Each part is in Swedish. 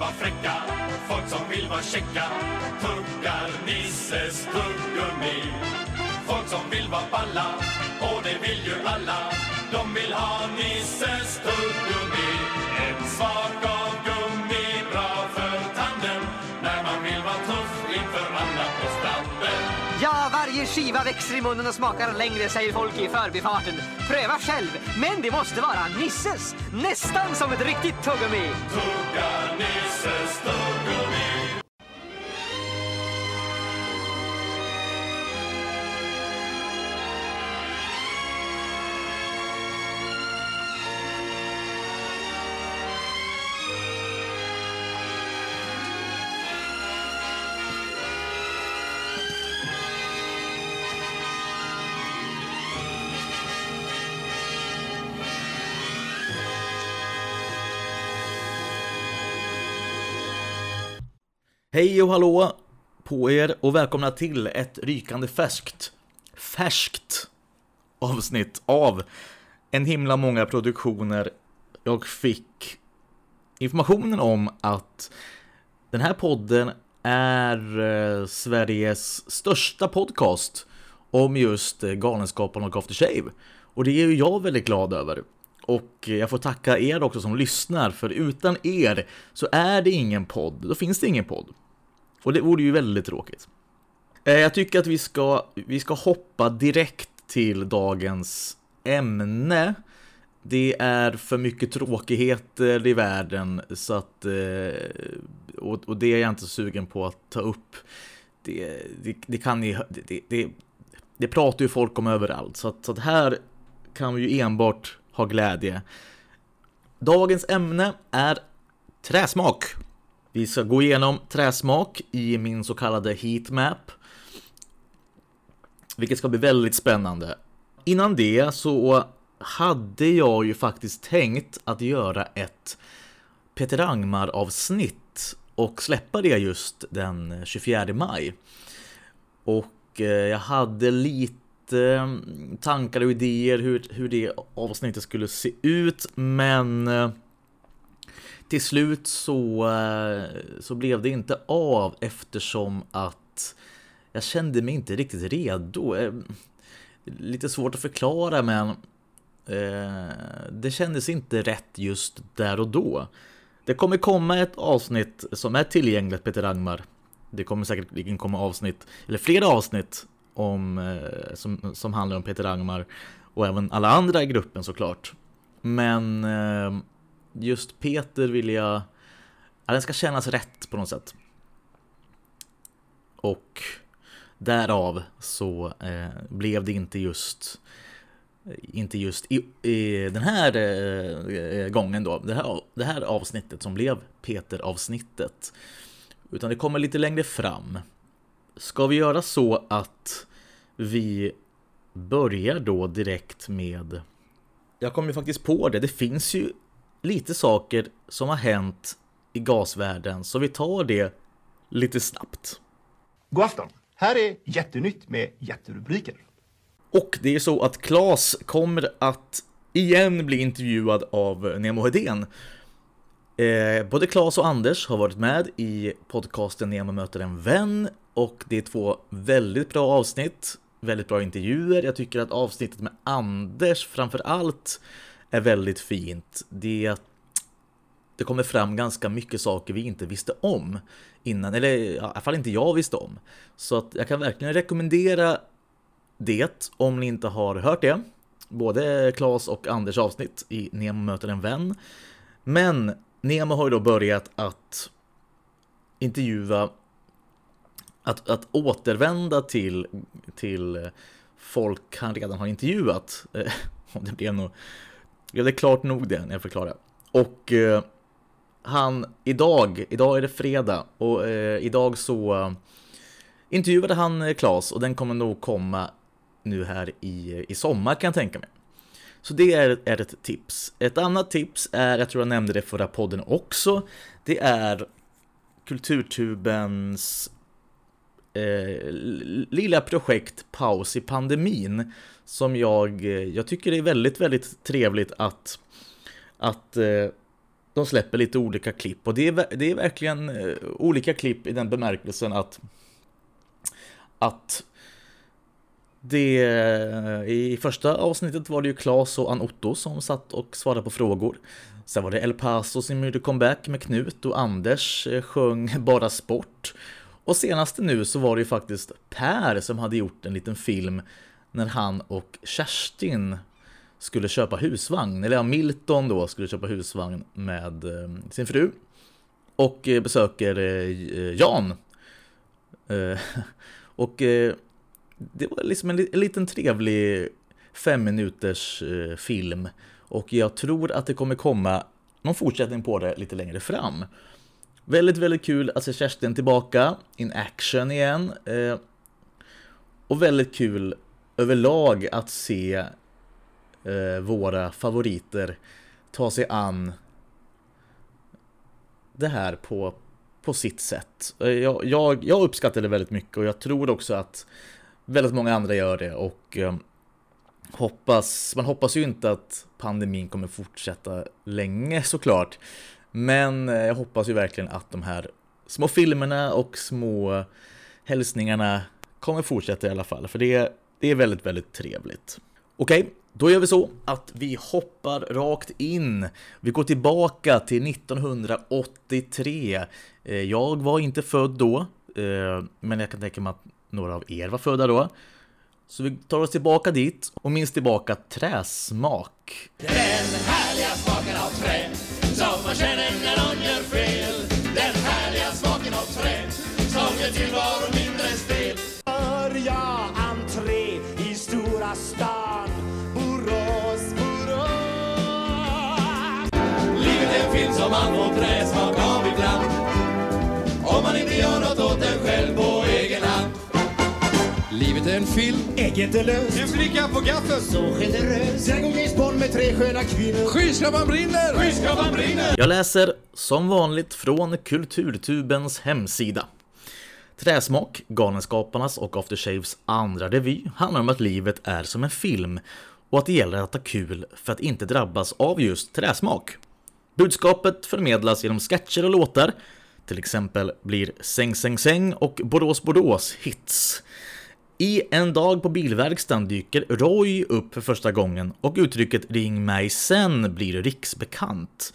vara fräcka, folk som vill vara käcka tuggar Nisses tuggummi. Folk som vill vara balla, och det vill ju alla, de vill ha Nisses tuggummi. En smak skiva växer i munnen och smakar längre, säger folk i förbifarten. Pröva själv, men det måste vara Nisses. Nästan som ett riktigt tuggummi. Tugga Nisses tuggummi. Hej och hallå på er och välkomna till ett rykande färskt, färskt avsnitt av en himla många produktioner. Jag fick informationen om att den här podden är eh, Sveriges största podcast om just eh, Galenskaparna och After Shave. Och det är ju jag väldigt glad över. Och jag får tacka er också som lyssnar, för utan er så är det ingen podd, då finns det ingen podd. Och det vore ju väldigt tråkigt. Eh, jag tycker att vi ska, vi ska hoppa direkt till dagens ämne. Det är för mycket tråkigheter i världen så att, eh, och, och det är jag inte sugen på att ta upp. Det, det, det kan ni, det, det, det pratar ju folk om överallt så att, så att här kan vi ju enbart ha glädje. Dagens ämne är träsmak. Vi ska gå igenom träsmak i min så kallade heatmap. Vilket ska bli väldigt spännande. Innan det så hade jag ju faktiskt tänkt att göra ett Peter Angmar avsnitt och släppa det just den 24 maj. Och eh, jag hade lite mm, tankar och idéer hur, hur det avsnittet skulle se ut men eh, till slut så, eh, så blev det inte av eftersom att jag kände mig inte riktigt redo. Eh, lite svårt att förklara men eh, det kändes inte rätt just där och då. Det kommer komma ett avsnitt som är tillgängligt Peter Rangmar. Det kommer säkert komma avsnitt, eller flera avsnitt om, som, som handlar om Peter Rangmar och även alla andra i gruppen såklart. Men eh, just Peter vill jag... Ja, den ska kännas rätt på något sätt. Och därav så eh, blev det inte just inte just i, i den här eh, gången då, det här, det här avsnittet som blev Peter-avsnittet. Utan det kommer lite längre fram. Ska vi göra så att vi börjar då direkt med... Jag kom ju faktiskt på det, det finns ju lite saker som har hänt i gasvärlden, så vi tar det lite snabbt. God afton! Här är Jättenytt med jätterubriker. Och det är så att Klas kommer att igen bli intervjuad av Nemo Hedén. Eh, både Klas och Anders har varit med i podcasten Nemo möter en vän och det är två väldigt bra avsnitt, väldigt bra intervjuer. Jag tycker att avsnittet med Anders framför allt är väldigt fint. Det, det kommer fram ganska mycket saker vi inte visste om innan, eller i alla fall inte jag visste om. Så att jag kan verkligen rekommendera det om ni inte har hört det. Både Klas och Anders avsnitt i Nemo möter en vän. Men Nemo har ju då börjat att intervjua att, att återvända till, till folk han redan har intervjuat. Och det blev nog blev det klart nog det när jag förklarar. Och eh, han, idag, idag är det fredag och eh, idag så eh, intervjuade han eh, Klas och den kommer nog komma nu här i, i sommar kan jag tänka mig. Så det är, är ett tips. Ett annat tips är, jag tror jag nämnde det förra podden också, det är Kulturtubens eh, lilla projekt Paus i pandemin som jag, eh, jag tycker är väldigt, väldigt trevligt att, att eh, de släpper lite olika klipp och det är, det är verkligen eh, olika klipp i den bemärkelsen att att det, eh, I första avsnittet var det ju Klas och Ann Otto som satt och svarade på frågor. Sen var det El Paso som gjorde comeback med Knut och Anders eh, sjöng Bara Sport. Och senast nu så var det ju faktiskt Per som hade gjort en liten film när han och Kerstin skulle köpa husvagn, eller ja, Milton då skulle köpa husvagn med eh, sin fru. Och eh, besöker eh, Jan. Eh, och eh, det var liksom en, liten trevlig fem minuters film och jag tror att det kommer komma någon fortsättning på det lite längre fram. Väldigt, väldigt kul att se Kerstin tillbaka in action igen. Eh, och väldigt kul överlag att se eh, våra favoriter ta sig an det här på, på sitt sätt. Eh, jag, jag, jag uppskattar det väldigt mycket och jag tror också att väldigt många andra gör det och eh, hoppas, man hoppas ju inte att pandemin kommer fortsätta länge såklart. Men eh, jag hoppas ju verkligen att de här små filmerna och små hälsningarna kommer fortsätta i alla fall, för det, det är väldigt, väldigt trevligt. Okej, okay, då gör vi så att vi hoppar rakt in. Vi går tillbaka till 1983. Eh, jag var inte född då, eh, men jag kan tänka mig att några av er var födda då. Så vi tar oss tillbaka dit och minns tillbaka träsmak. Den härliga smaken av trä man känner när någon gör fel. Den härliga smaken av trä som gör tillvaron mindre stel. Börja entré i stora stan Borås, Borås. Livet är en film som man får träsmak av ibland. Om man inte gör något Är en film. Ägget är löst. En flicka på gaffeln. Så generös. Går Bond med tre sköna kvinnor. Skyskrapan brinner. Skyskrapan brinner. Jag läser som vanligt från Kulturtubens hemsida. Träsmak, Galenskaparnas och After Shaves andra revy handlar om att livet är som en film och att det gäller att ha kul för att inte drabbas av just träsmak. Budskapet förmedlas genom sketcher och låtar, till exempel blir Säng Säng Säng och Borås Borås hits. I En dag på bilverkstaden dyker Roy upp för första gången och uttrycket “ring mig sen” blir riksbekant.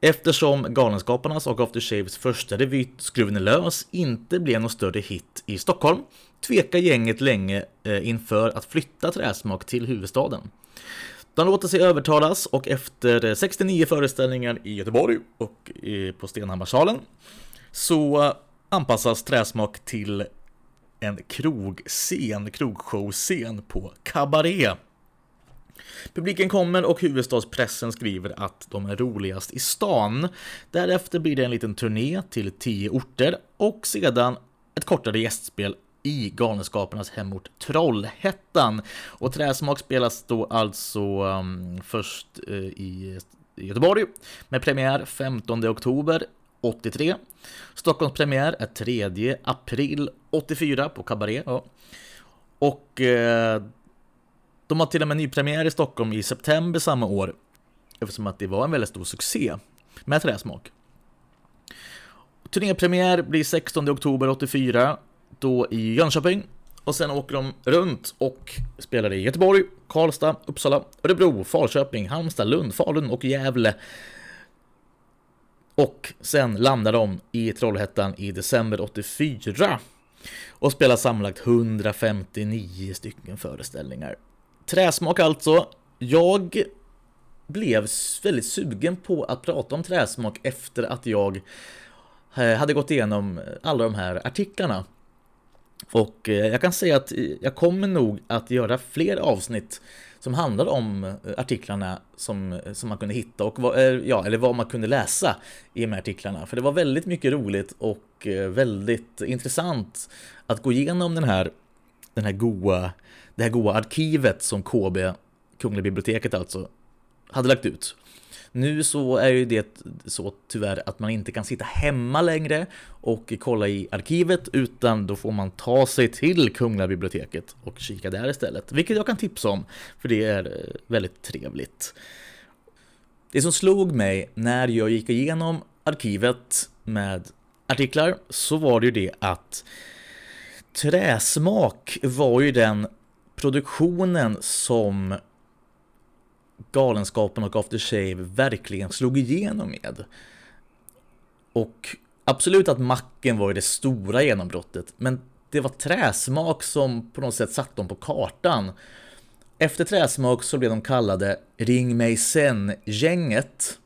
Eftersom Galenskaparnas och After Shaves första revy Skruven är lös inte blev någon större hit i Stockholm tvekar gänget länge eh, inför att flytta Träsmak till huvudstaden. De låter sig övertalas och efter eh, 69 föreställningar i Göteborg och eh, på Stenhammarsalen så anpassas Träsmak till en krogscen, krogshowscen på Cabaret. Publiken kommer och huvudstadspressen skriver att de är roligast i stan. Därefter blir det en liten turné till tio orter och sedan ett kortare gästspel i Galenskapernas hemort Trollhättan. Och Träsmak spelas då alltså um, först uh, i Göteborg med premiär 15 oktober 83. Stockholms premiär är 3 april 84 på Cabaret. Ja. Och eh, de har till och med nypremiär i Stockholm i september samma år eftersom att det var en väldigt stor succé med träsmak. Turnépremiär blir 16 oktober 84 då i Jönköping och sen åker de runt och spelar i Göteborg, Karlstad, Uppsala, Örebro, Falköping, Halmstad, Lund, Falun och Gävle och sen landar de i Trollhättan i december 84 och spelar sammanlagt 159 stycken föreställningar. Träsmak alltså. Jag blev väldigt sugen på att prata om träsmak efter att jag eh, hade gått igenom alla de här artiklarna. Och eh, jag kan säga att jag kommer nog att göra fler avsnitt som handlar om eh, artiklarna som, eh, som man kunde hitta och vad, ja, eller vad man kunde läsa i de här artiklarna. För det var väldigt mycket roligt och väldigt intressant att gå igenom den här, den här goa, det här goa arkivet som KB, Kungliga biblioteket alltså, hade lagt ut. Nu så är ju det så tyvärr att man inte kan sitta hemma längre och kolla i arkivet utan då får man ta sig till Kungliga biblioteket och kika där istället. Vilket jag kan tipsa om för det är eh, väldigt trevligt. Det som slog mig när jag gick igenom arkivet med artiklar så var det ju det att Träsmak var ju den produktionen som Galenskapen och After Shave verkligen slog igenom med. Och absolut att macken var det stora genombrottet, men det var träsmak som på något sätt satte dem på kartan. Efter träsmak så blev de kallade Ring mig sen-gänget.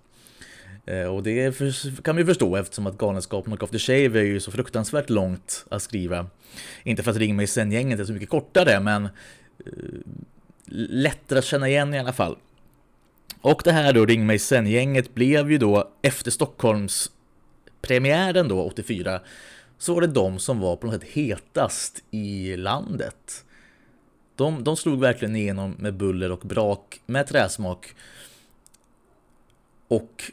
Eh, och det kan vi förstå eftersom att Galenskapen och After Shave är ju så fruktansvärt långt att skriva. Inte för att Ring mig sen-gänget är så mycket kortare, men eh, lättare att känna igen i alla fall. Och det här då, Ring mig sen-gänget, blev ju då efter Stockholms premiären då, 84, så var det de som var på något sätt hetast i landet. De, de slog verkligen igenom med buller och brak, med träsmak. Och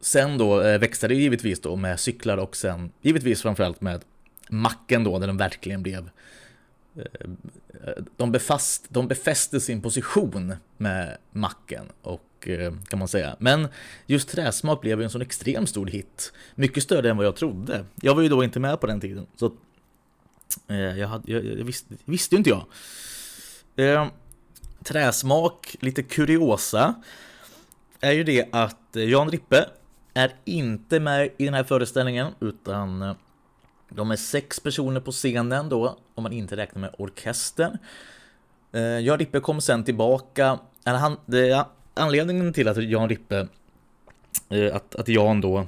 sen då eh, växte det givetvis då med cyklar och sen givetvis framförallt med macken då, där den verkligen blev eh, Eh, de, befast, de befäste sin position med macken och eh, kan man säga. Men just träsmak blev ju en sån extremt stor hit. Mycket större än vad jag trodde. Jag var ju då inte med på den tiden. Så eh, jag, hade, jag, jag visste, visste ju inte jag. Eh, träsmak, lite kuriosa, är ju det att Jan Rippe är inte med i den här föreställningen utan de är sex personer på scenen då, om man inte räknar med orkestern. Eh, Jan Rippe kom sen tillbaka. Han, det, anledningen till att Jan Rippe, eh, att, att Jan då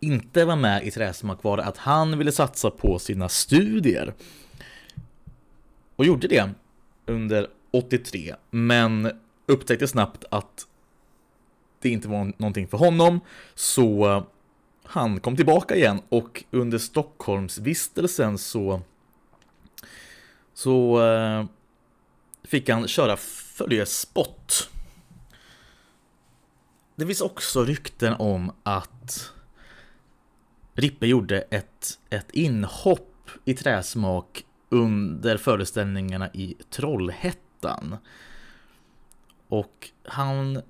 inte var med i Träsmak var att han ville satsa på sina studier. Och gjorde det under 83, men upptäckte snabbt att det inte var någonting för honom, så han kom tillbaka igen och under Stockholmsvistelsen så så eh, fick han köra följespott. Det finns också rykten om att Rippe gjorde ett, ett inhopp i träsmak under föreställningarna i Trollhättan. Och han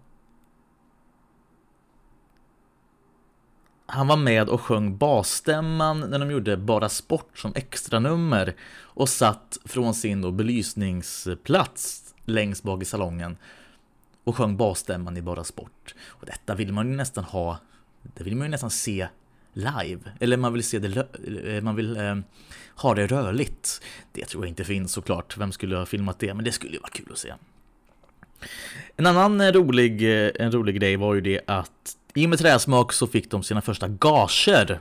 Han var med och sjöng basstämman när de gjorde Bara Sport som extranummer och satt från sin då belysningsplats längst bak i salongen och sjöng basstämman i Bara Sport. Och detta vill man ju nästan ha, det vill man ju nästan se live. Eller man vill se det, eh, man vill eh, ha det rörligt. Det tror jag inte finns såklart. Vem skulle ha filmat det? Men det skulle ju vara kul att se. En annan eh, rolig, eh, en rolig grej var ju det att i och med träsmak så fick de sina första gager.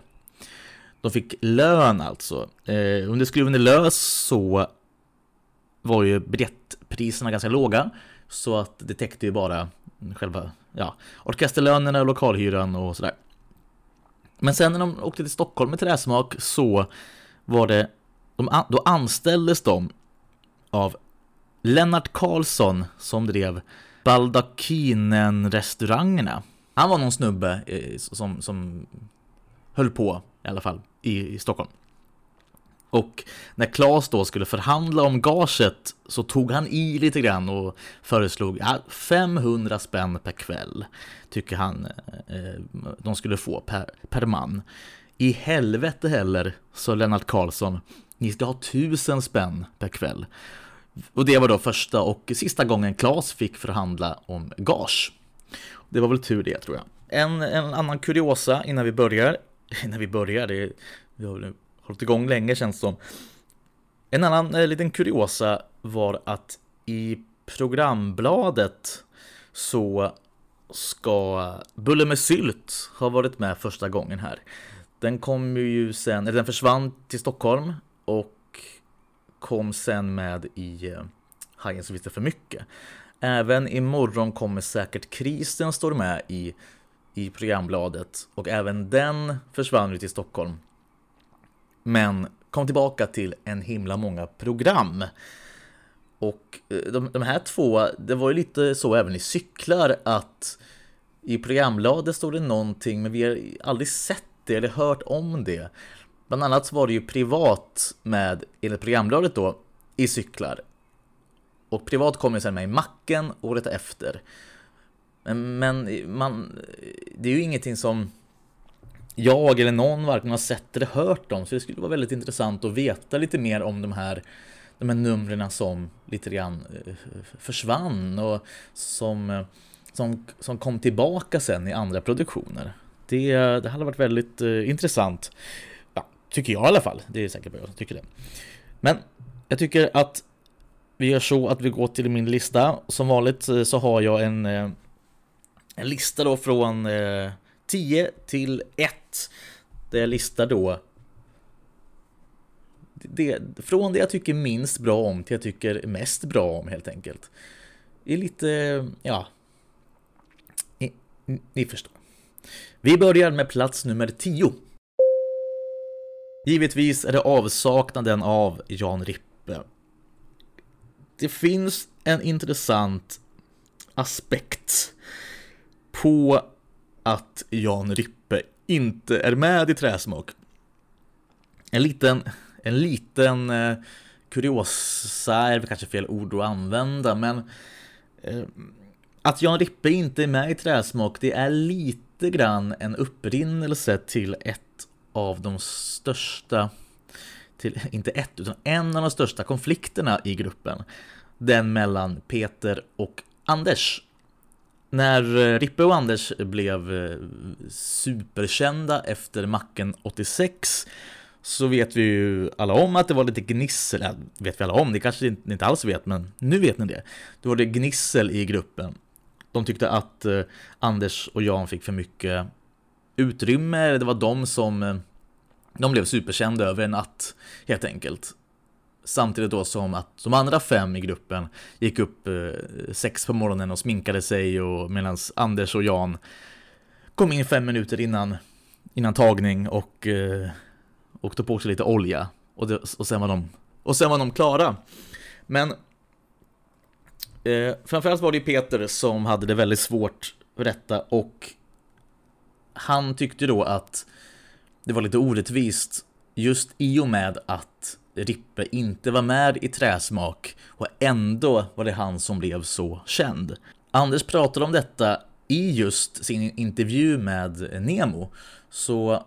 De fick lön alltså. Eh, under i lös så var ju biljettpriserna ganska låga. Så att det täckte ju bara själva ja, orkesterlönerna, lokalhyran och sådär. Men sen när de åkte till Stockholm med träsmak så var det, de, då anställdes de av Lennart Karlsson som drev Baldakinen-restaurangerna han var någon snubbe eh, som, som höll på i alla fall i, i Stockholm. Och när Claes då skulle förhandla om gaget så tog han i lite grann och föreslog ja, 500 spänn per kväll. Tycker han eh, eh, de skulle få per, per man. I helvete heller, sa Lennart Karlsson. Ni ska ha tusen spänn per kväll. Och det var då första och sista gången Claes fick förhandla om gage. Det var väl tur det tror jag. En, en annan kuriosa innan vi börjar. Innan vi börjar, det, vi har hållit igång länge känns det som. En annan eh, liten kuriosa var att i programbladet så ska Bulle med sylt ha varit med första gången här. Den kom ju sen, eller den försvann till Stockholm och kom sen med i eh, Hajen som visste för mycket. Även imorgon kommer säkert krisen står med i, i programbladet och även den försvann ut i Stockholm. Men kom tillbaka till en himla många program. Och eh, de, de här två, det var ju lite så även i cyklar att i programbladet stod det någonting men vi har aldrig sett det eller hört om det. Bland annat så var det ju privat med, enligt programbladet då, i cyklar. Och privat kom ju sen med i Macken året efter. Men, men man, det är ju ingenting som jag eller någon varken har sett eller hört om. Så det skulle vara väldigt intressant att veta lite mer om de här, de här numren som lite grann eh, försvann och som, eh, som, som kom tillbaka sen i andra produktioner. Det, det hade varit väldigt uh, intressant. Ja, tycker jag i alla fall. Det är säkert vad jag som tycker det. Men jag tycker att vi gör så att vi går till min lista. Som vanligt eh, så har jag en, eh, en lista då från eh, 10 till 1. Där jag listar då det, från det jag tycker minst bra om till jag tycker mest bra om helt enkelt. Det är lite, ja, ni, ni förstår. Vi börjar med plats nummer 10. Givetvis är det avsaknaden av Jan Rippe. Det finns en intressant aspekt på att Jan Rippe inte är med i Träsmak. En liten, en liten eh, kuriosa är väl kanske fel ord att använda, men eh, att Jan Rippe inte är med i Träsmak, det är lite grann en upprinnelse till ett av de största, till, inte ett, utan en av de största konflikterna i gruppen. Den mellan Peter och Anders. När eh, Rippe och Anders blev eh, superkända efter Macken 86 så vet vi ju alla om att det var lite gnissel, ja, vet vi alla om, det kanske ni inte alls vet, men nu vet ni det. Då var det gnissel i gruppen. De tyckte att eh, Anders och Jan fick för mycket utrymme, det var de som de blev superkända över en natt helt enkelt. Samtidigt då som att de andra fem i gruppen gick upp eh, sex på morgonen och sminkade sig och medan Anders och Jan kom in fem minuter innan, innan tagning och, eh, och tog på sig lite olja. Och, det, och, sen var de, och sen var de klara. Men eh, framförallt var det Peter som hade det väldigt svårt för detta och han tyckte då att det var lite orättvist just i och med att Rippe inte var med i Träsmak och ändå var det han som blev så känd. Anders pratade om detta i just sin intervju med Nemo, så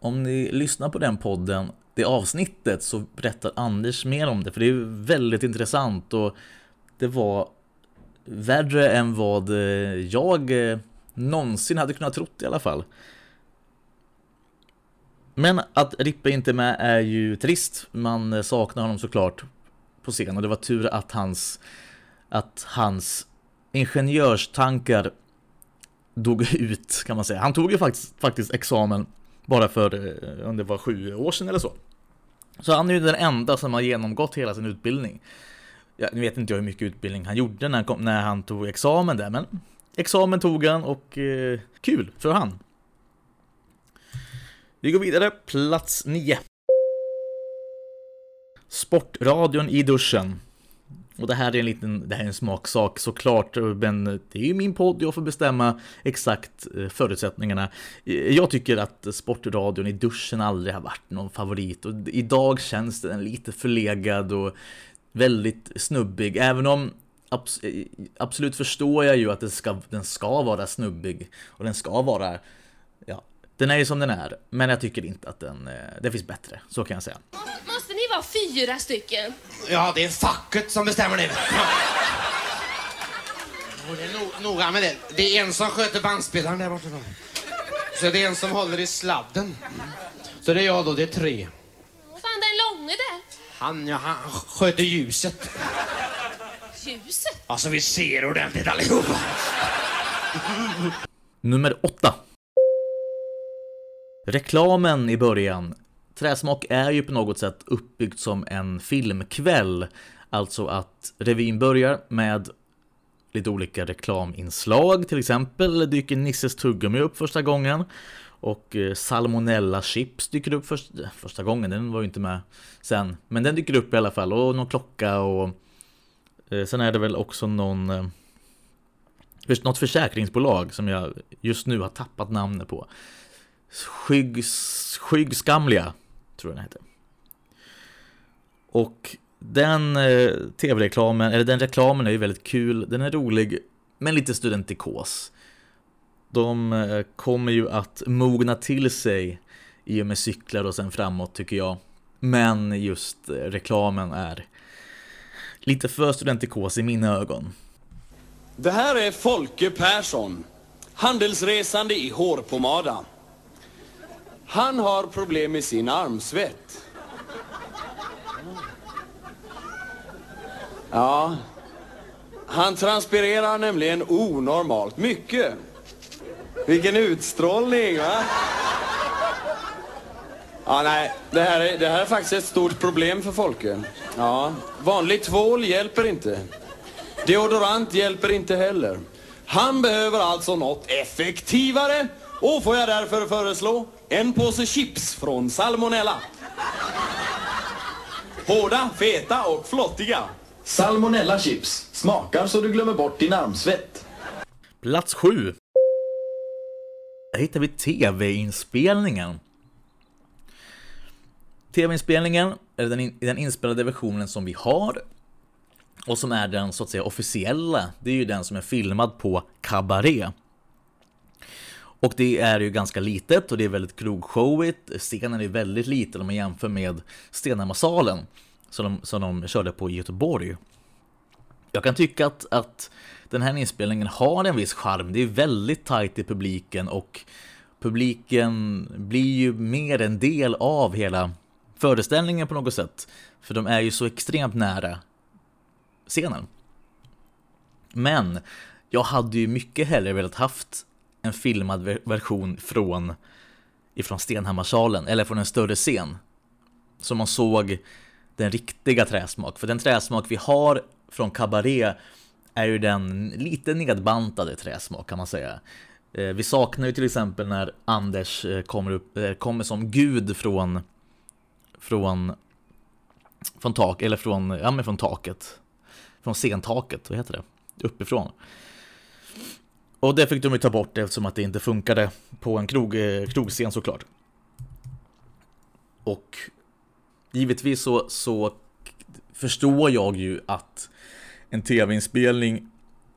om ni lyssnar på den podden, det avsnittet, så berättar Anders mer om det, för det är väldigt intressant och det var värre än vad jag eh, någonsin hade kunnat trott i alla fall. Men att Rippe inte är med är ju trist. Man saknar honom såklart på scen och det var tur att hans, att hans ingenjörstankar dog ut kan man säga. Han tog ju faktiskt, faktiskt examen bara för, eh, om det var sju år sedan eller så. Så han är ju den enda som har genomgått hela sin utbildning. Jag, nu vet inte jag hur mycket utbildning han gjorde när han, kom, när han tog examen där, men examen tog han och eh, kul för han. Vi går vidare, plats 9. Sportradion i duschen. Och det här är en liten, det här är en smaksak såklart, men det är ju min podd, jag får bestämma exakt eh, förutsättningarna. Eh, jag tycker att sportradion i duschen aldrig har varit någon favorit och idag känns den lite förlegad och väldigt snubbig, även om eh, absolut förstår jag ju att den ska, den ska vara snubbig och den ska vara ja, den är ju som den är, men jag tycker inte att den... Eh, det finns bättre, så kan jag säga. Måste ni vara fyra stycken? Ja, det är facket som bestämmer det. Och det är no noga med det. Det är en som sköter bandspelaren där borta. Så det är en som håller i sladden. Så det är jag då, det är tre. Fan, den långe där? Han, ja, han sköter ljuset. Ljuset? Alltså vi ser ordentligt allihopa. Nummer åtta. Reklamen i början. Träsmak är ju på något sätt uppbyggt som en filmkväll. Alltså att revyn börjar med lite olika reklaminslag. Till exempel dyker Nisses tuggummi upp första gången. Och eh, salmonella chips dyker upp först, första gången, den var ju inte med sen. Men den dyker upp i alla fall och någon klocka och eh, sen är det väl också någon eh, något försäkringsbolag som jag just nu har tappat namnet på. Skygg, Skyggskamliga, tror jag den heter. Och den eh, tv-reklamen, eller den reklamen är ju väldigt kul, den är rolig, men lite studentikos. De eh, kommer ju att mogna till sig i och med cyklar och sen framåt tycker jag. Men just eh, reklamen är lite för studentikos i mina ögon. Det här är Folke Persson, handelsresande i hårpomada. Han har problem med sin armsvett. Ja, han transpirerar nämligen onormalt mycket. Vilken utstrålning, va? Ja, nej, det här, är, det här är faktiskt ett stort problem för Folke. Ja, vanlig tvål hjälper inte. Deodorant hjälper inte heller. Han behöver alltså något effektivare och får jag därför föreslå en påse chips från Salmonella. Hårda, feta och flottiga. Salmonella chips. Smakar så du glömmer bort din armsvett. Plats 7. Där hittar vi tv-inspelningen. Tv-inspelningen är den, in, den inspelade versionen som vi har och som är den så att säga officiella. Det är ju den som är filmad på Cabaret. Och det är ju ganska litet och det är väldigt krogshowigt. Scenen är väldigt liten om man jämför med Stenhammarsalen som de, som de körde på i Göteborg. Jag kan tycka att, att den här inspelningen har en viss charm. Det är väldigt tajt i publiken och publiken blir ju mer en del av hela föreställningen på något sätt. För de är ju så extremt nära scenen. Men jag hade ju mycket hellre velat haft en filmad version från ifrån Stenhammarsalen eller från en större scen. Så man såg den riktiga träsmak. För den träsmak vi har från Cabaret är ju den lite nedbantade träsmak kan man säga. Eh, vi saknar ju till exempel när Anders eh, kommer, upp, eh, kommer som gud från från från tak, eller från, ja men från taket. Från scentaket, vad heter det? Uppifrån. Och det fick de ju ta bort eftersom att det inte funkade på en krog, eh, krogscen såklart. Och givetvis så, så förstår jag ju att en tv-inspelning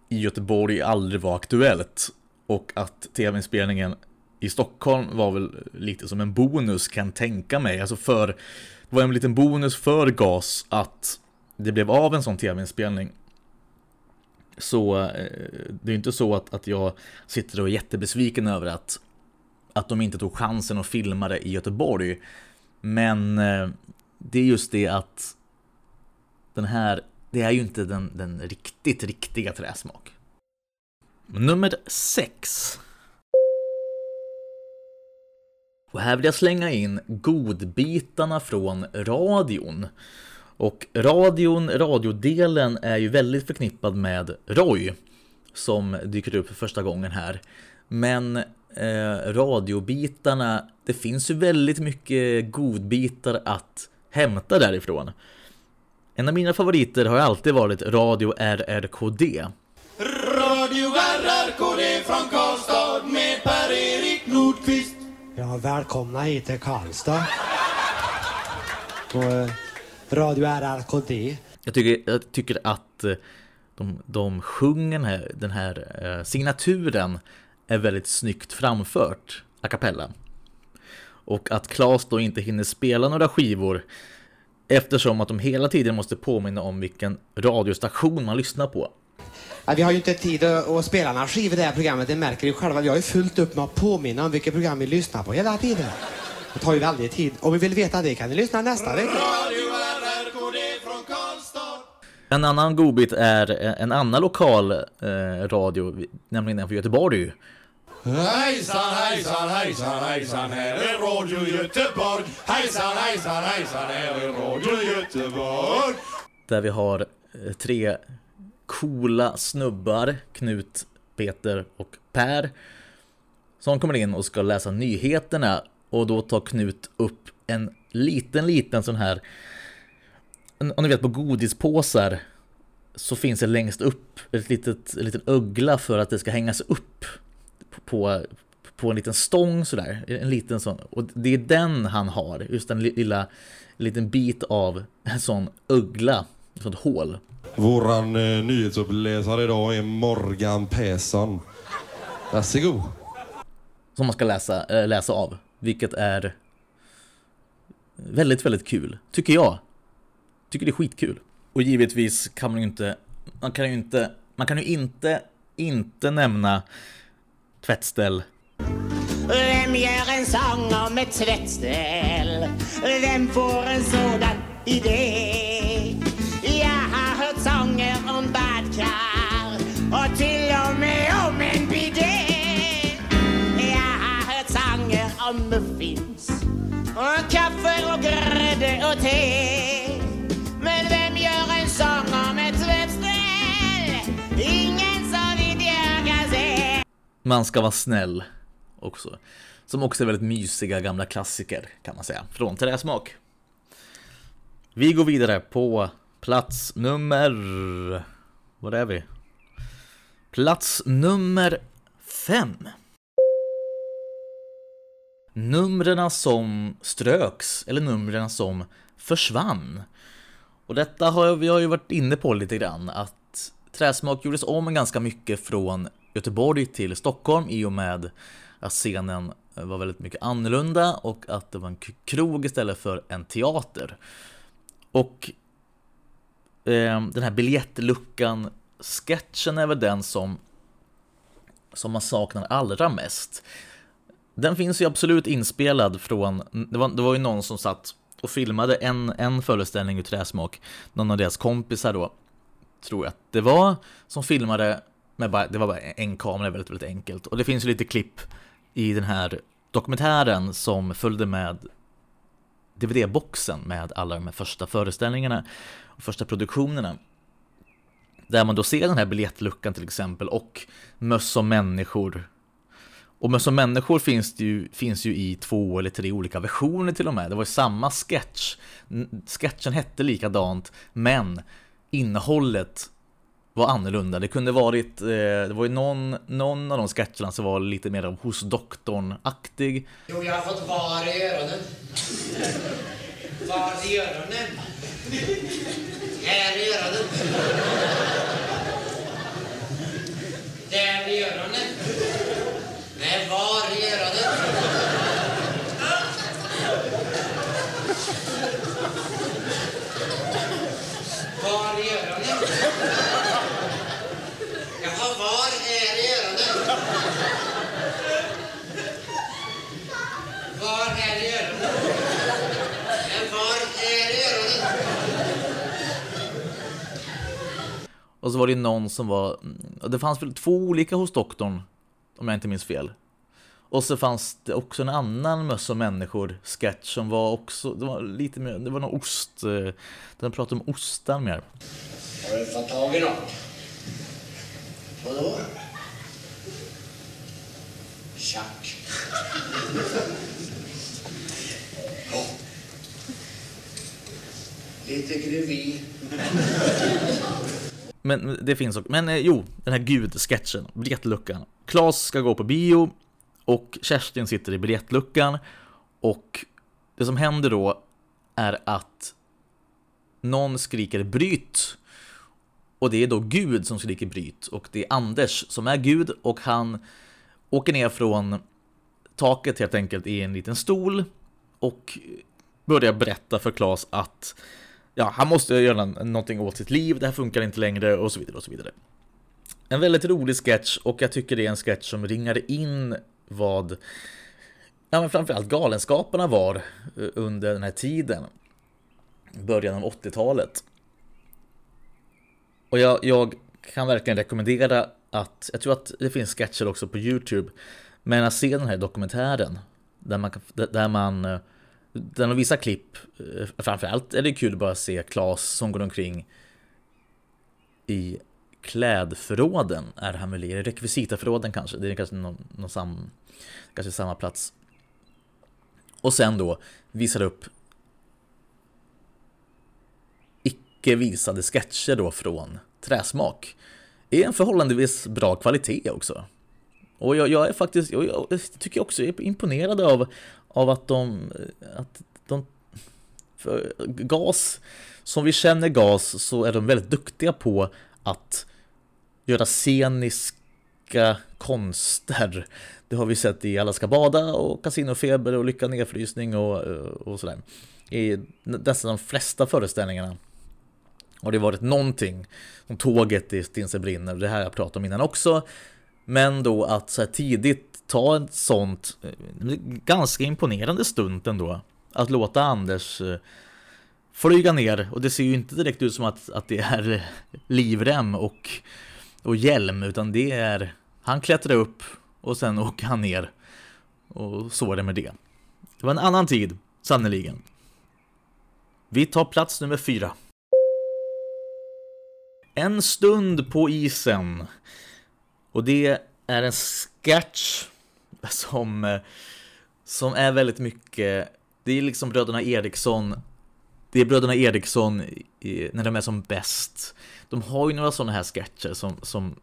i Göteborg aldrig var aktuellt och att tv-inspelningen i Stockholm var väl lite som en bonus kan tänka mig. Alltså för, det var en liten bonus för GAS att det blev av en sån tv-inspelning. Så eh, det är inte så att, att jag sitter och är jättebesviken över att, att de inte tog chansen att filma det i Göteborg. Men eh, det är just det att den här, det är ju inte den, den riktigt, riktiga träsmak. Nummer 6. Och här vill jag slänga in godbitarna från radion. Och radion, radiodelen är ju väldigt förknippad med Roy som dyker upp för första gången här. Men eh, radiobitarna, det finns ju väldigt mycket godbitar att hämta därifrån. En av mina favoriter har alltid varit Radio RRKD. Radio RRKD från Karlstad med Per-Erik Nordqvist. Ja, välkomna hit till Karlstad. På eh, Radio RRKD. Jag tycker, jag tycker att eh, de, de sjunger den här, den här eh, signaturen är väldigt snyggt framfört a cappella. Och att Klas då inte hinner spela några skivor eftersom att de hela tiden måste påminna om vilken radiostation man lyssnar på. Ja, vi har ju inte tid att, spela några skivor i det här programmet, det märker ni själva. Vi har ju fullt upp med att påminna om vilket program vi lyssnar på hela tiden. Det tar ju väldigt tid. Om vi vill veta det kan ni lyssna nästa vecka. Radio. En annan godbit är en annan lokal eh, radio, nämligen den för Göteborg. Hejsan, hejsan, hejsan, hejsan, här är Radio Göteborg. Hejsan, hejsan, hejsan, här är Radio Göteborg. Där vi har eh, tre coola snubbar, Knut, Peter och Per. Som kommer in och ska läsa nyheterna och då tar Knut upp en liten, liten sån här om ni vet på godispåsar så finns det längst upp ett litet, en liten ögla för att det ska hängas upp på, på en liten stång sådär. En liten sån. Och det är den han har, just en lilla en liten bit av en sån ögla, ett sånt hål. Våran eh, nyhetsuppläsare idag är Morgan Persson. Varsågod. Som man ska läsa, äh, läsa av. Vilket är väldigt, väldigt kul. Tycker jag. Tycker det är skitkul. Och givetvis kan man ju inte, man kan ju inte, man kan ju inte, inte nämna tvättställ. Vem gör en sång om ett tvättställ? Vem får en sådan idé? Jag har hört sånger om badkar och till och med om en bidé. Jag har hört sånger om muffins och kaffe och grädde och te. Man ska vara snäll också. Som också är väldigt mysiga gamla klassiker kan man säga. Från träsmak. Vi går vidare på plats nummer... Var är vi? Plats nummer fem. Numren som ströks, eller numren som försvann. Och detta har vi har ju varit inne på lite grann, att Träsmak gjordes om ganska mycket från Göteborg till Stockholm i och med att scenen var väldigt mycket annorlunda och att det var en krog istället för en teater. Och eh, den här biljettluckan sketchen är väl den som som man saknar allra mest. Den finns ju absolut inspelad från, det var, det var ju någon som satt och filmade en, en föreställning ur Träsmak, någon av deras kompisar då, tror jag att det var, som filmade med bara, det var bara en kamera, väldigt, väldigt enkelt. Och det finns ju lite klipp i den här dokumentären som följde med DVD-boxen med alla de här första föreställningarna och första produktionerna. Där man då ser den här biljettluckan till exempel och Möss och människor. Och Möss och människor finns, det ju, finns ju i två eller tre olika versioner till och med. Det var ju samma sketch. Sketchen hette likadant, men innehållet var annorlunda. Det kunde varit, eh, det var ju någon, någon av de sketcherna som var lite mer hos doktorn-aktig. Jo, jag har fått var i öronen. Var i öronen. Här i öronen. Där i öronen. Nej, var i öronen. Var i öronen. Jaha, var är i öronen? Var är i öronen? Men var är i öronen? Och så var det någon som var, det fanns väl två olika hos doktorn, om jag inte minns fel. Och så fanns det också en annan Möss och människor-sketch som var också, det var lite mer, det var någon ost, eh, den pratade om ostar mer. Har du fått tag i något? Vadå? Tjack. Lite vi. Men det finns också, men eh, jo, den här gud-sketchen, biljettluckan. Klas ska gå på bio och Kerstin sitter i biljettluckan och det som händer då är att någon skriker bryt och det är då Gud som skriker bryt och det är Anders som är Gud och han åker ner från taket helt enkelt i en liten stol och börjar berätta för Klas att ja, han måste göra någonting åt sitt liv, det här funkar inte längre och så vidare och så vidare. En väldigt rolig sketch och jag tycker det är en sketch som ringar in vad ja, men framförallt galenskaperna var eh, under den här tiden. Början av 80-talet. Och jag, jag kan verkligen rekommendera att, jag tror att det finns sketcher också på Youtube, men att se den här dokumentären där man, där man eh, den de visar klipp, eh, framförallt är det kul att bara se Klas som går omkring i klädförråden är det här i, rekvisitaförråden kanske, det är kanske någon, någon sam, kanske samma plats. Och sen då visar upp icke visade sketcher då från Träsmak. Är en förhållandevis bra kvalitet också. Och jag, jag är faktiskt, jag, jag tycker också jag är imponerad av, av att de, att de För GAS, som vi känner GAS, så är de väldigt duktiga på att göra sceniska konster. Det har vi sett i Alla ska bada och Casinofeber och Lycka nedfrysning och, eh, och sådär. I nästan de flesta föreställningarna har det varit någonting. Som tåget i Stinsen brinner, det här har jag pratat om innan också. Men då att så här tidigt ta ett sånt ganska imponerande stunt ändå. Att låta Anders eh, flyga ner och det ser ju inte direkt ut som att, att det är livrem och, och hjälm utan det är han klättrar upp och sen åker han ner och så är det med det. Det var en annan tid, sannoliken. Vi tar plats nummer fyra. En stund på isen. Och det är en sketch som, eh, som är väldigt mycket, det är liksom bröderna Eriksson, det är bröderna Eriksson när de är som bäst. De har ju några sådana här sketcher som, som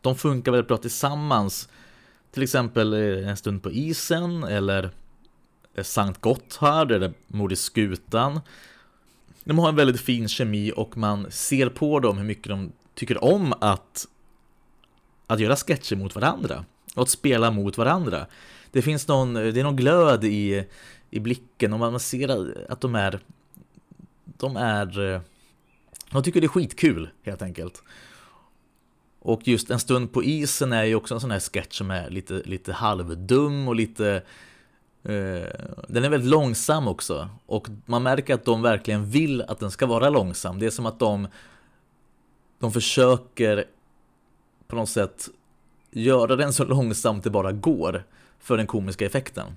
de funkar väldigt bra tillsammans. Till exempel eh, En stund på isen eller eh, Sankt Gotthard eller Mord i skutan. De har en väldigt fin kemi och man ser på dem hur mycket de tycker om att, att göra sketcher mot varandra och att spela mot varandra. Det finns någon, det är någon glöd i, i blicken och man ser att de är de är eh, de tycker det är skitkul helt enkelt. Och just En stund på isen är ju också en sån här sketch som är lite, lite halvdum och lite eh, Den är väldigt långsam också och man märker att de verkligen vill att den ska vara långsam. Det är som att de De försöker på något sätt göra den så långsamt det bara går för den komiska effekten.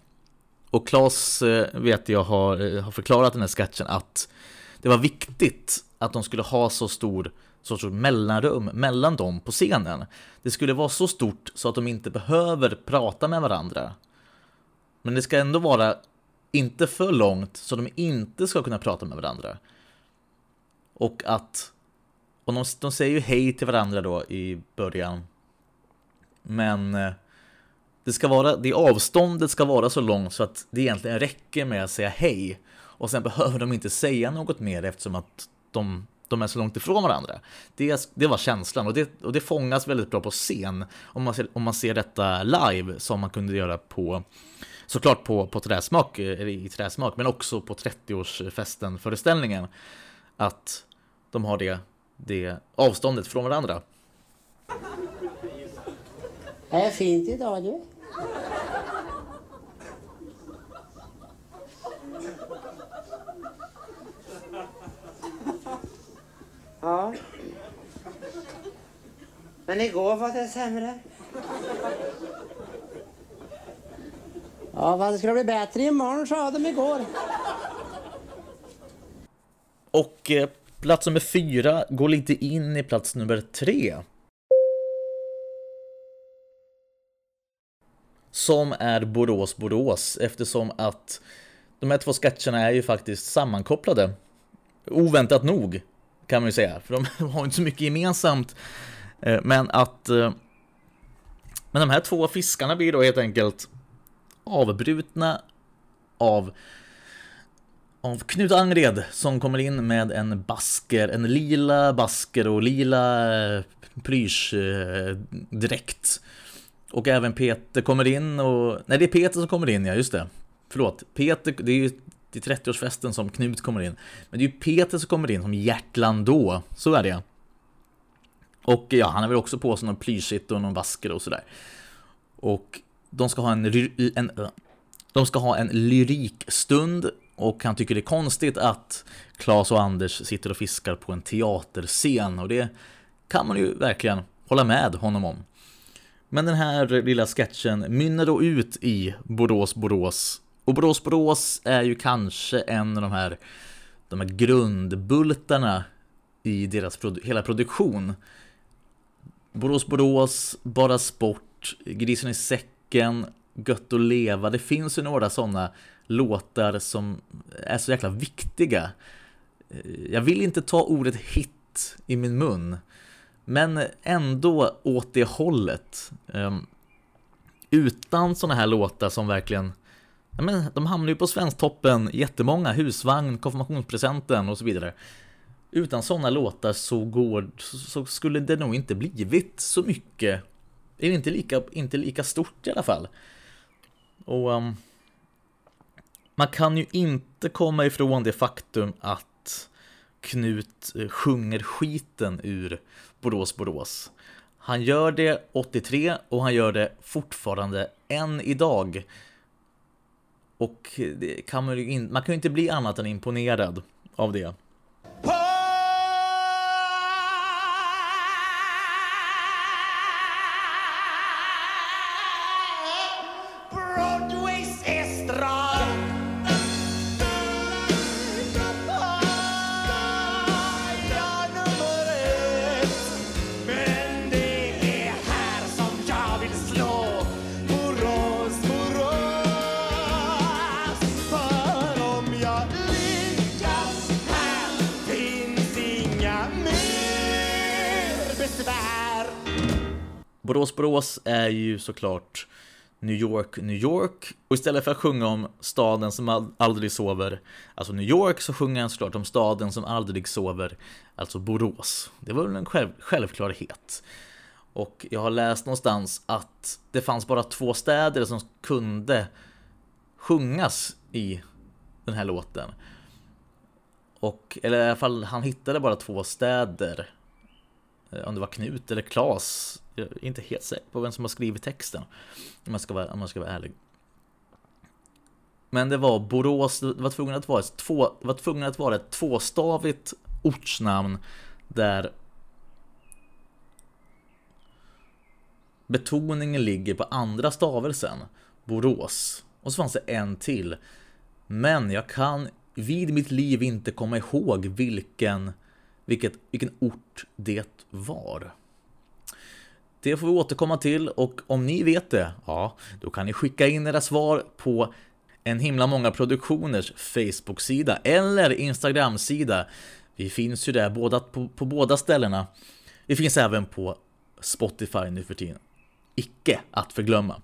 Och Claes eh, vet jag har, eh, har förklarat den här sketchen att det var viktigt att de skulle ha så stor sorts mellanrum mellan dem på scenen. Det skulle vara så stort så att de inte behöver prata med varandra. Men det ska ändå vara inte för långt så de inte ska kunna prata med varandra. Och att och de, de säger ju hej till varandra då i början. Men eh, det ska vara, det avståndet ska vara så långt så att det egentligen räcker med att säga hej. Och sen behöver de inte säga något mer eftersom att de, de är så långt ifrån varandra. Det, det var känslan och det, och det fångas väldigt bra på scen. Om man, ser, om man ser detta live som man kunde göra på såklart på, på träsmak, eh, i träsmak, men också på 30-årsfesten föreställningen. Att de har det, det avståndet från varandra. Det är fint idag du. Ja. Men igår var det sämre. Ja, vad det skulle bli bättre imorgon sa de igår. Och eh, plats nummer fyra går lite in i plats nummer tre. Som är Borås Borås eftersom att de här två sketcherna är ju faktiskt sammankopplade. Oväntat nog kan man ju säga, för de har inte så mycket gemensamt. Eh, men att eh, men de här två fiskarna blir då helt enkelt avbrutna av av Knut Angred som kommer in med en basker, en lila basker och lila eh, plyschdräkt. Eh, och även Peter kommer in och... Nej, det är Peter som kommer in, ja just det. Förlåt, Peter, det är ju till 30-årsfesten som Knut kommer in. Men det är ju Peter som kommer in som Hjärtland då, så är det Och ja, han har väl också på sig någon plyschigt och någon vasker och sådär. Och de ska ha en, en, de ska ha en lyrikstund och han tycker det är konstigt att Claes och Anders sitter och fiskar på en teaterscen och det kan man ju verkligen hålla med honom om. Men den här lilla sketchen mynnar då ut i Borås Borås och Borås Borås är ju kanske en av de här, de här grundbultarna i deras produ hela produktion. Borås Borås, Bara Sport, Grisen i säcken, Gött att leva. Det finns ju några sådana låtar som är så jäkla viktiga. Jag vill inte ta ordet hit i min mun, men ändå åt det hållet. Ehm, utan sådana här låtar som verkligen ja, men, de hamnar ju på Svensktoppen jättemånga, husvagn, konfirmationspresenten och så vidare. Utan sådana låtar så, går, så skulle det nog inte blivit så mycket. Det är inte lika, inte lika stort i alla fall. Och um, man kan ju inte komma ifrån det faktum att Knut eh, sjunger skiten ur Borås Borås. Han gör det 83 och han gör det fortfarande än idag. Och det kan man, ju in, man kan ju inte bli annat än imponerad av det. Borås Borås är ju såklart New York, New York. Och istället för att sjunga om staden som aldrig sover, alltså New York, så sjunger han såklart om staden som aldrig sover, alltså Borås. Det var väl en själv, självklarhet. Och jag har läst någonstans att det fanns bara två städer som kunde sjungas i den här låten. Och, eller i alla fall, han hittade bara två städer. Eh, om det var Knut eller Klas. Jag är inte helt säker på vem som har skrivit texten. Om man ska vara, om man ska vara ärlig. Men det var Borås, det var tvungen att vara ett, två, det var tvungen att vara ett tvåstavigt ortsnamn där betoningen ligger på andra stavelsen. Borås. Och så fanns det en till. Men jag kan vid mitt liv inte komma ihåg vilken, vilket, vilken ort det var. Det får vi återkomma till och om ni vet det, ja, då kan ni skicka in era svar på en himla många produktioners Facebook-sida eller Instagram-sida. Vi finns ju där båda, på, på båda ställena. Vi finns även på Spotify nu för tiden. Icke att förglömma.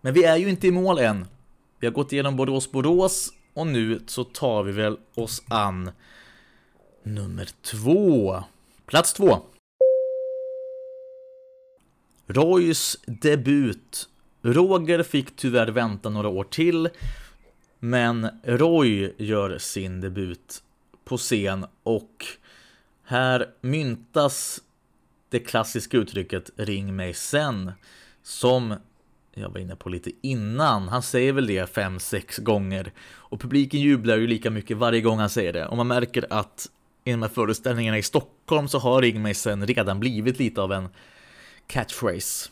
Men vi är ju inte i mål än. Vi har gått igenom Borås Borås och nu så tar vi väl oss an nummer två. Plats två. Roys debut. Roger fick tyvärr vänta några år till, men Roy gör sin debut på scen och här myntas det klassiska uttrycket ring mig sen som jag var inne på lite innan. Han säger väl det fem, sex gånger och publiken jublar ju lika mycket varje gång han säger det och man märker att i de här föreställningarna i Stockholm så har ring mig sen redan blivit lite av en catchphrase.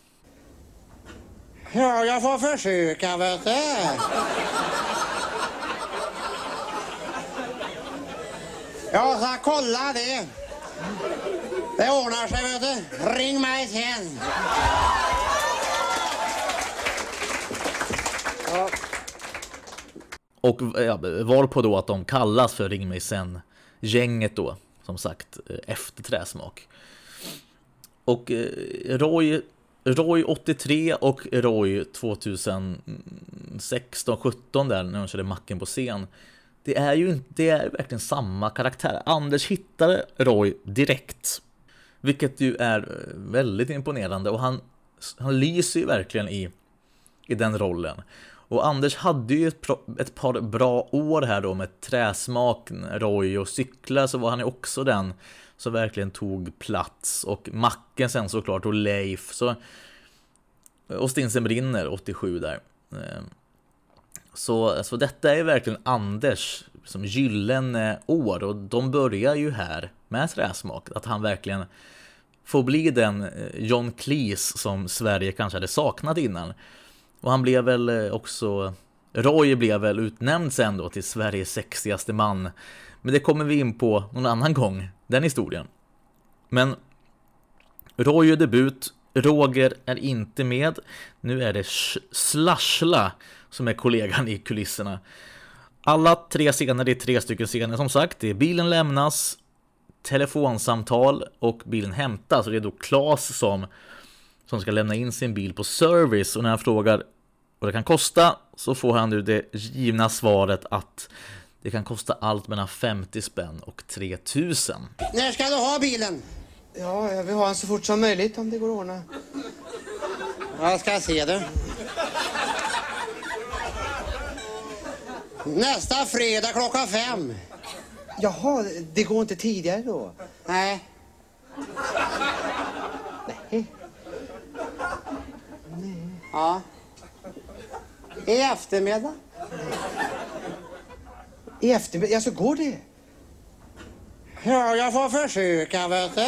Ja, jag får försöka, vet du. Jag ska kolla det. Det ordnar sig, vet du. Ring mig sen. Och ja, var på då att de kallas för Ring mig sen gänget då, som sagt, eh, efter Träsmak. Och eh, Roy, Roy 83 och Roy 2016, 17 där när de körde Macken på scen. Det är ju inte, det är verkligen samma karaktär. Anders hittade Roy direkt. Vilket ju är eh, väldigt imponerande och han, han lyser ju verkligen i, i den rollen. Och Anders hade ju ett, ett par bra år här då med träsmak, Roy och cykla så var han ju också den som verkligen tog plats och Macken sen såklart och Leif så och Stinsen brinner 87 där. Eh, så, så detta är verkligen Anders som gyllene år och de börjar ju här med träsmak. Att han verkligen får bli den eh, John Cleese som Sverige kanske hade saknat innan. Och han blev väl eh, också Roy blev väl utnämnd sen då till Sveriges sexigaste man. Men det kommer vi in på någon annan gång, den historien. Men Roy är debut, Roger är inte med. Nu är det Slashla som är kollegan i kulisserna. Alla tre scener, det är tre stycken scener som sagt. Det är bilen lämnas, telefonsamtal och bilen hämtas. Och det är då Klas som, som ska lämna in sin bil på service. Och när han frågar vad det kan kosta så får han nu det givna svaret att det kan kosta allt mellan 50 spänn och 3000. När ska du ha bilen? Ja, jag vill ha den så fort som möjligt om det går att ordna. Jag ska se det. Nästa fredag klockan fem. Jaha, det går inte tidigare då? Nej. Nej. Ja. I eftermiddag. I eftermiddag? Ja, så går det? Ja, jag får försöka, vet du.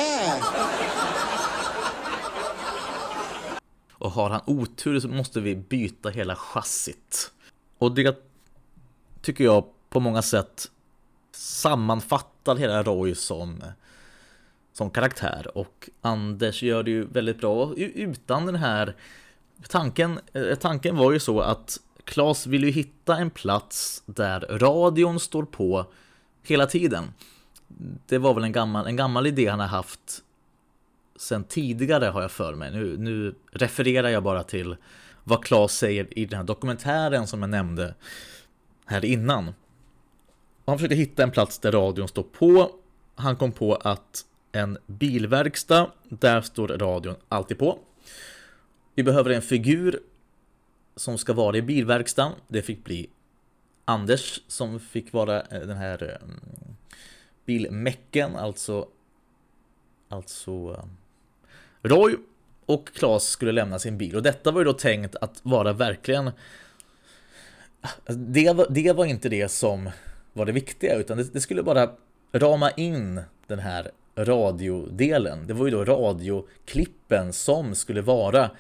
Och har han otur så måste vi byta hela chassit. Och det tycker jag på många sätt sammanfattar hela Roy som, som karaktär. Och Anders gör det ju väldigt bra utan den här tanken. eh, Tanken var ju så att Klas vill ju hitta en plats där radion står på hela tiden. Det var väl en gammal, en gammal idé han har haft sen tidigare har jag för mig. Nu, nu refererar jag bara till vad Klas säger i den här dokumentären som jag nämnde här innan. Han försökte hitta en plats där radion står på. Han kom på att en bilverkstad, där står radion alltid på. Vi behöver en figur som ska vara i bilverkstaden. Det fick bli Anders som fick vara eh, den här eh, bilmäcken, alltså alltså eh, Roy och Klas skulle lämna sin bil och detta var ju då tänkt att vara verkligen det var, det var inte det som var det viktiga utan det, det skulle bara rama in den här radiodelen. Det var ju då radioklippen som skulle vara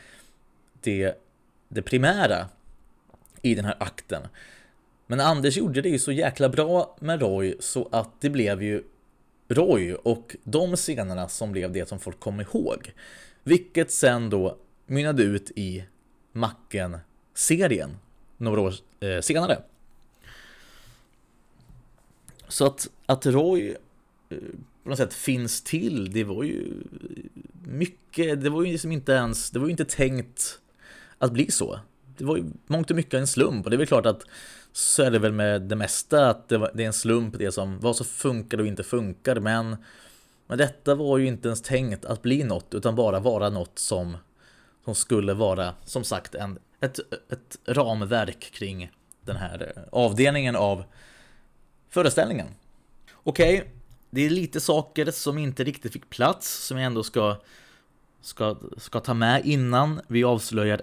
det, det primära i den här akten. Men Anders gjorde det ju så jäkla bra med Roy så att det blev ju Roy och de scenerna som blev det som folk kom ihåg. Vilket sen då mynnade ut i Macken-serien några år eh, senare. Så att, att Roy eh, på något sätt finns till, det var ju mycket, det var ju liksom inte ens, det var ju inte tänkt att bli så. Det var ju mångt och mycket en slump och det är väl klart att så är det väl med det mesta att det, var, det är en slump det som vad som funkar och inte funkar men men detta var ju inte ens tänkt att bli något utan bara vara något som som skulle vara som sagt en, ett, ett ramverk kring den här avdelningen av föreställningen. Okej, okay, det är lite saker som inte riktigt fick plats som jag ändå ska, ska, ska ta med innan vi avslöjar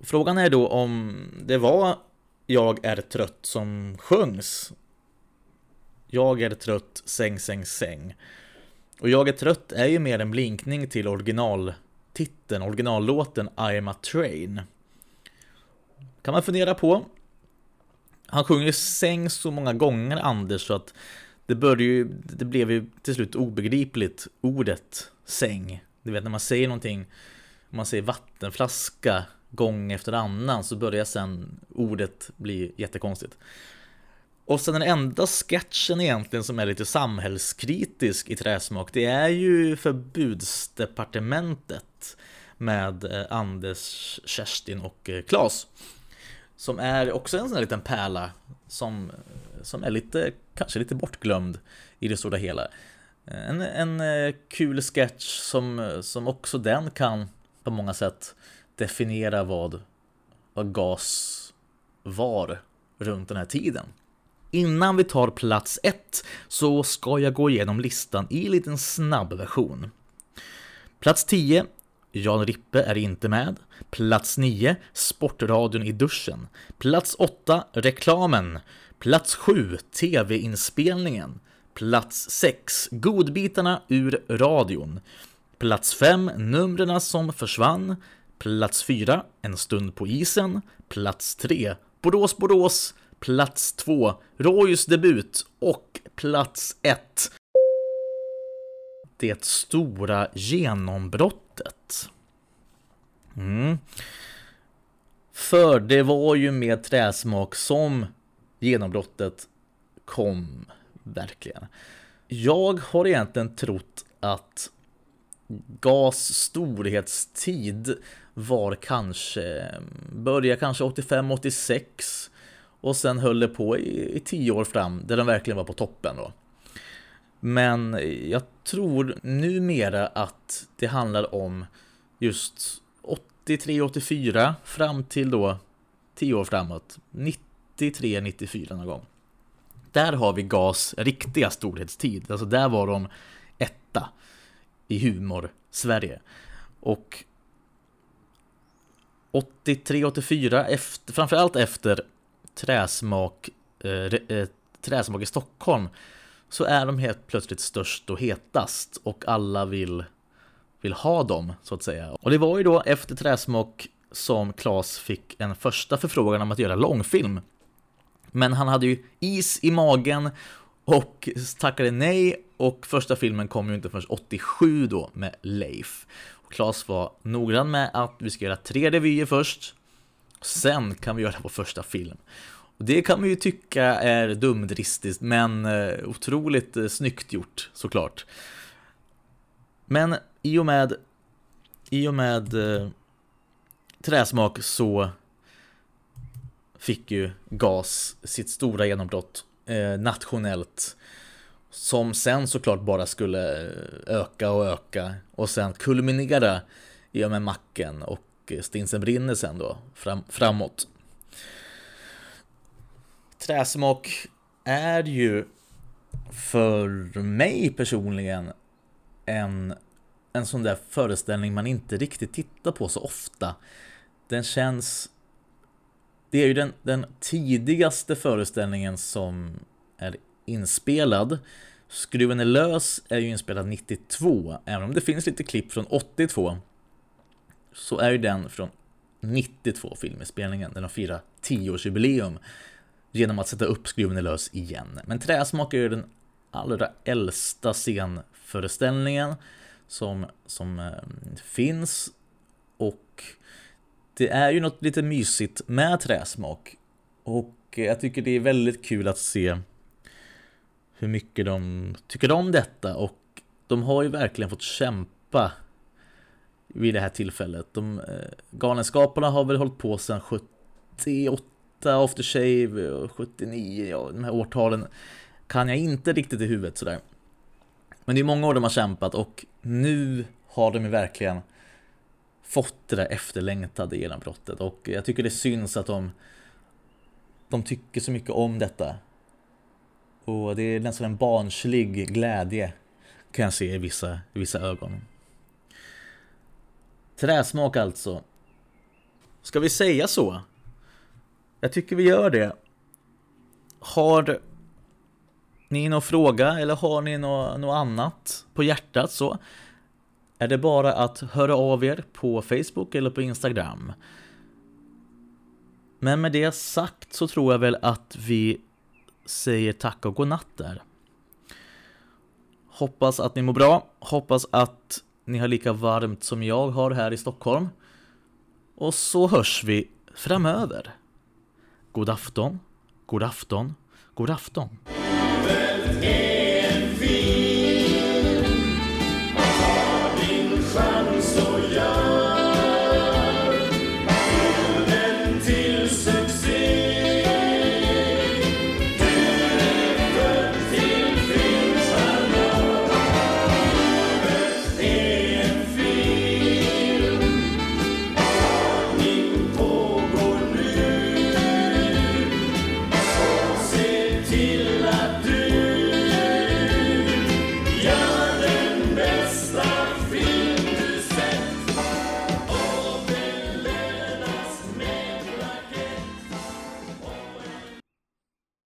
Frågan är då om det var Jag är trött som sjöngs jag är trött, säng, säng, säng. Och Jag är trött är ju mer en blinkning till originaltiteln, originallåten I am a train. Kan man fundera på. Han sjunger ju säng så många gånger Anders så att det började ju, det blev ju till slut obegripligt ordet säng. Du vet när man säger någonting, om man säger vattenflaska gång efter annan så börjar sen ordet bli jättekonstigt. Och sen den enda sketchen egentligen som är lite samhällskritisk i Träsmak, det är ju Förbudsdepartementet med eh, Anders, Kerstin och eh, Klas. Som är också en sån här liten pärla som, eh, som är lite, kanske lite bortglömd i det stora hela. En, en kul sketch som, som också den kan på många sätt definiera vad, vad gas var runt den här tiden. Innan vi tar plats 1 så ska jag gå igenom listan i en liten snabb version. Plats 10 Jan Rippe är inte med. Plats 9 Sportradion i duschen. Plats 8 Reklamen. Plats 7 TV-inspelningen. Plats 6 Godbitarna ur radion. Plats 5 Numren som försvann. Plats 4 En stund på isen. Plats 3 Borås Borås plats 2 Roys debut och plats 1 Det stora genombrottet. Mm. För det var ju med träsmak som genombrottet kom, verkligen. Jag har egentligen trott att GAS storhetstid var kanske, började kanske 85-86 och sen höll det på i, i tio år fram där de verkligen var på toppen då. Men jag tror numera att det handlar om just 83-84 fram till då 10 år framåt, 93-94 någon gång. Där har vi GAS riktiga storhetstid, alltså där var de etta i humor Sverige. Och 83-84, efter, framförallt efter Träsmak, eh, eh, Träsmak i Stockholm, så är de helt plötsligt störst och hetast och alla vill, vill ha dem, så att säga. Och det var ju då efter Träsmak som Klas fick en första förfrågan om att göra långfilm. Men han hade ju is i magen och tackade nej och första filmen kom ju inte förrän 87 då med Leif. Klas var noggrann med att vi ska göra tre revyer först. Sen kan vi göra vår första film. Och det kan man ju tycka är dumdristigt men eh, otroligt eh, snyggt gjort såklart. Men i och med i och med eh, träsmak så fick ju GAS sitt stora genombrott eh, nationellt som sen såklart bara skulle eh, öka och öka och sen kulminera i och med Macken och Stinsen brinner sen då fram, framåt. Träsmak är ju för mig personligen en, en sån där föreställning man inte riktigt tittar på så ofta. Den känns... Det är ju den, den tidigaste föreställningen som är inspelad. Skruven är lös är ju inspelad 92, även om det finns lite klipp från 82 så är ju den från 92 filminspelningen, den har firat 10-årsjubileum genom att sätta upp Skruven är lös igen. Men Träsmak är ju den allra äldsta scenföreställningen som, som eh, finns och det är ju något lite mysigt med Träsmak och jag tycker det är väldigt kul att se hur mycket de tycker om detta och de har ju verkligen fått kämpa vid det här tillfället. De, eh, Galenskaparna har väl hållit på sedan 78 After Shave och 79, ja, de här årtalen kan jag inte riktigt i huvudet sådär. Men det är många år de har kämpat och nu har de ju verkligen fått det där efterlängtade genombrottet och jag tycker det syns att de de tycker så mycket om detta. Och det är nästan en barnslig glädje kan jag se i vissa, i vissa ögon. Träsmak alltså. Ska vi säga så? Jag tycker vi gör det. Har ni någon fråga eller har ni något, något annat på hjärtat så är det bara att höra av er på Facebook eller på Instagram. Men med det sagt så tror jag väl att vi säger tack och godnatt där. Hoppas att ni mår bra. Hoppas att ni har lika varmt som jag har här i Stockholm. Och så hörs vi framöver. God afton, god afton, god afton.